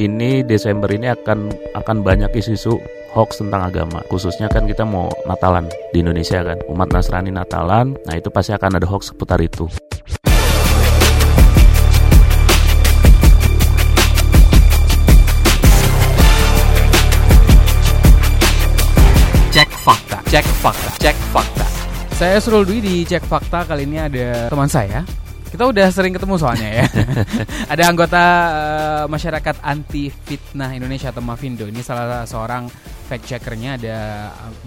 ini Desember ini akan akan banyak isu-isu hoax tentang agama. Khususnya kan kita mau Natalan di Indonesia kan. Umat Nasrani Natalan, nah itu pasti akan ada hoax seputar itu. Cek fakta, cek fakta, cek fakta. Saya Surul Dwi di Cek Fakta kali ini ada teman saya. Kita udah sering ketemu soalnya ya. ada anggota uh, masyarakat anti fitnah Indonesia atau Mafindo. Ini salah seorang fact checkernya ada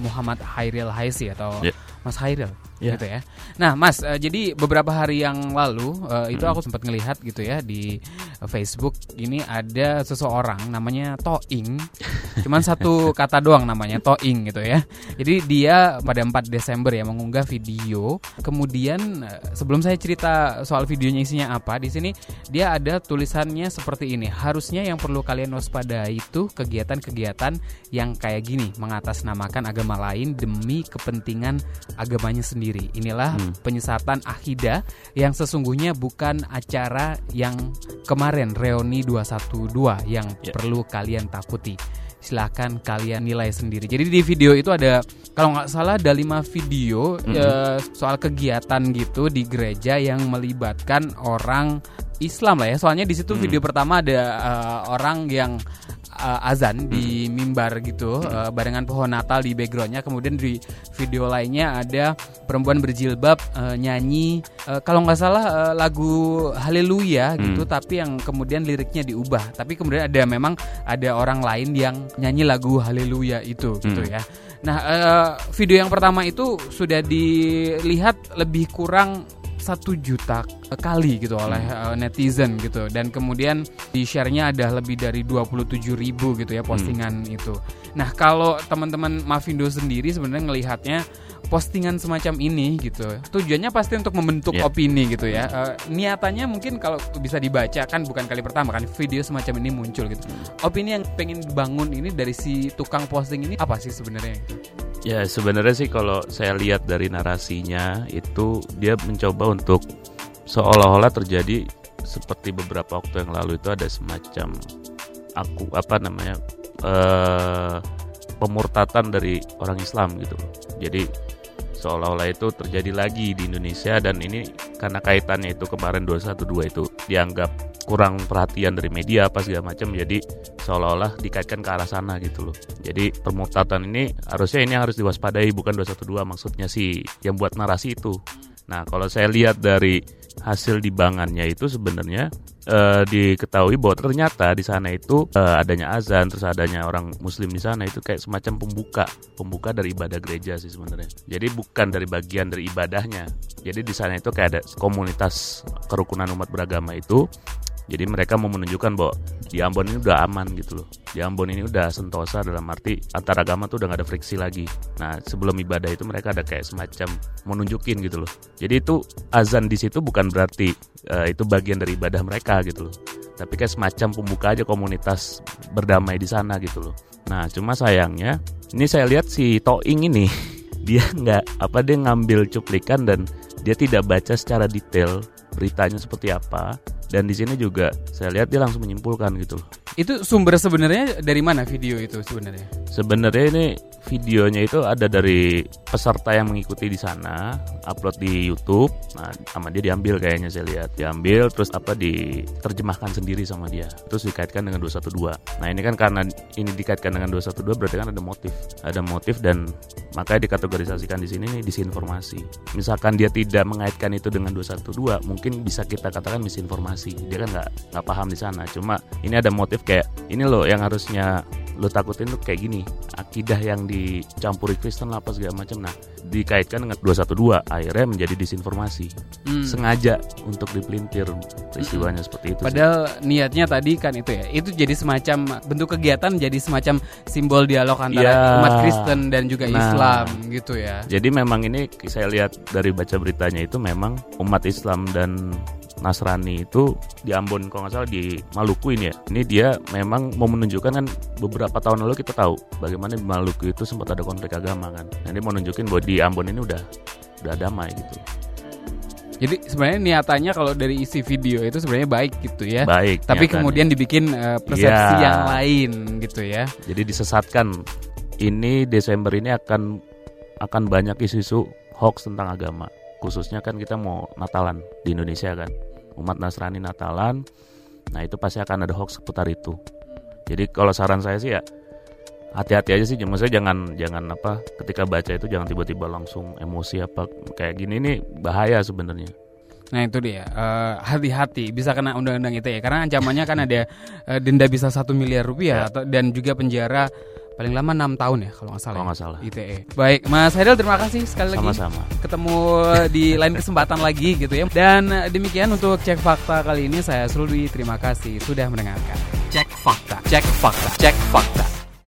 Muhammad Hairil Haisi atau yeah. Mas Hairil yeah. gitu ya. Nah, Mas, uh, jadi beberapa hari yang lalu uh, itu aku sempat ngelihat gitu ya di Facebook ini ada seseorang namanya Toing. Cuman satu kata doang namanya Toing gitu ya. Jadi dia pada 4 Desember ya mengunggah video. Kemudian sebelum saya cerita soal videonya isinya apa, di sini dia ada tulisannya seperti ini. Harusnya yang perlu kalian waspadai itu kegiatan-kegiatan yang kayak gini, mengatasnamakan agama lain demi kepentingan agamanya sendiri. Inilah hmm. penyesatan akidah yang sesungguhnya bukan acara yang kemarin reuni 212 yang yeah. perlu kalian takuti. Silahkan kalian nilai sendiri. Jadi di video itu ada kalau nggak salah ada lima video mm -hmm. uh, soal kegiatan gitu di gereja yang melibatkan orang Islam lah ya. Soalnya di situ hmm. video pertama ada uh, orang yang uh, azan di mimbar gitu uh, barengan pohon Natal di backgroundnya. Kemudian di video lainnya ada perempuan berjilbab uh, nyanyi uh, kalau nggak salah uh, lagu Haleluya gitu hmm. tapi yang kemudian liriknya diubah. Tapi kemudian ada memang ada orang lain yang nyanyi lagu Haleluya itu gitu hmm. ya. Nah uh, video yang pertama itu sudah dilihat lebih kurang satu juta kali gitu oleh uh, netizen gitu dan kemudian di share-nya ada lebih dari 27 ribu gitu ya postingan hmm. itu. Nah kalau teman-teman Mavindo sendiri sebenarnya ngelihatnya postingan semacam ini gitu tujuannya pasti untuk membentuk yeah. opini gitu ya uh, niatannya mungkin kalau bisa dibaca kan bukan kali pertama kan video semacam ini muncul gitu opini yang pengen dibangun ini dari si tukang posting ini apa sih sebenarnya Ya sebenarnya sih kalau saya lihat dari narasinya itu dia mencoba untuk seolah-olah terjadi seperti beberapa waktu yang lalu itu ada semacam aku apa namanya uh, pemurtatan dari orang Islam gitu. Jadi seolah-olah itu terjadi lagi di Indonesia dan ini karena kaitannya itu kemarin 212 itu dianggap kurang perhatian dari media apa segala macam jadi seolah-olah dikaitkan ke arah sana gitu loh. Jadi permutatan ini harusnya ini harus diwaspadai bukan 212 maksudnya sih yang buat narasi itu. Nah, kalau saya lihat dari hasil dibangannya itu sebenarnya uh, diketahui bahwa ternyata di sana itu uh, adanya azan terus adanya orang muslim di sana itu kayak semacam pembuka pembuka dari ibadah gereja sih sebenarnya jadi bukan dari bagian dari ibadahnya jadi di sana itu kayak ada komunitas kerukunan umat beragama itu jadi mereka mau menunjukkan bahwa di Ambon ini udah aman gitu loh. Di Ambon ini udah sentosa dalam arti antar agama tuh udah gak ada friksi lagi. Nah sebelum ibadah itu mereka ada kayak semacam menunjukin gitu loh. Jadi itu azan di situ bukan berarti uh, itu bagian dari ibadah mereka gitu loh. Tapi kayak semacam pembuka aja komunitas berdamai di sana gitu loh. Nah cuma sayangnya ini saya lihat si Toing ini dia nggak apa dia ngambil cuplikan dan dia tidak baca secara detail beritanya seperti apa dan di sini juga saya lihat dia langsung menyimpulkan gitu loh. Itu sumber sebenarnya dari mana video itu sebenarnya? Sebenarnya ini videonya itu ada dari peserta yang mengikuti di sana, upload di YouTube. Nah, sama dia diambil kayaknya saya lihat. Diambil terus apa diterjemahkan sendiri sama dia. Terus dikaitkan dengan 212. Nah, ini kan karena ini dikaitkan dengan 212 berarti kan ada motif. Ada motif dan makanya dikategorisasikan di sini nih disinformasi. Misalkan dia tidak mengaitkan itu dengan 212, mungkin bisa kita katakan misinformasi dia kan nggak nggak paham di sana cuma ini ada motif kayak ini loh yang harusnya lo takutin tuh kayak gini akidah yang dicampuri Kristen apa segala macam nah dikaitkan dengan 212 akhirnya menjadi disinformasi hmm. sengaja untuk dipelintir peristiwanya hmm. seperti itu padahal sih. niatnya tadi kan itu ya itu jadi semacam bentuk kegiatan jadi semacam simbol dialog antara ya. umat Kristen dan juga nah, Islam gitu ya jadi memang ini saya lihat dari baca beritanya itu memang umat Islam dan Nasrani itu di Ambon kalau nggak salah di Maluku ini ya. Ini dia memang mau menunjukkan kan beberapa tahun lalu kita tahu bagaimana di Maluku itu sempat ada konflik agama kan. Nah, ini mau nunjukin bahwa di Ambon ini udah udah damai gitu. Jadi sebenarnya niatannya kalau dari isi video itu sebenarnya baik gitu ya. Baik. Tapi niatannya. kemudian dibikin uh, persepsi Iya. yang lain gitu ya. jadi disesatkan. Ini Desember ini akan akan banyak isu-isu hoax tentang agama. Khususnya kan kita mau Natalan di Indonesia kan. Umat Nasrani Natalan. Nah, itu pasti akan ada hoax seputar itu. Jadi kalau saran saya sih ya hati-hati aja sih maksudnya jangan jangan apa ketika baca itu jangan tiba-tiba langsung emosi apa kayak gini nih bahaya sebenarnya Nah itu dia eh, hati-hati bisa kena undang-undang ITE karena ancamannya kan ada eh, denda bisa satu miliar rupiah atau dan juga penjara paling lama enam tahun ya kalau nggak salah. kalau ya, nggak salah ITE. Baik, Mas Haidal terima kasih sekali lagi. sama-sama Ketemu di lain kesempatan lagi gitu ya. Dan eh, demikian untuk cek fakta kali ini saya Surudi terima kasih sudah mendengarkan. Cek fakta, cek fakta, cek fakta.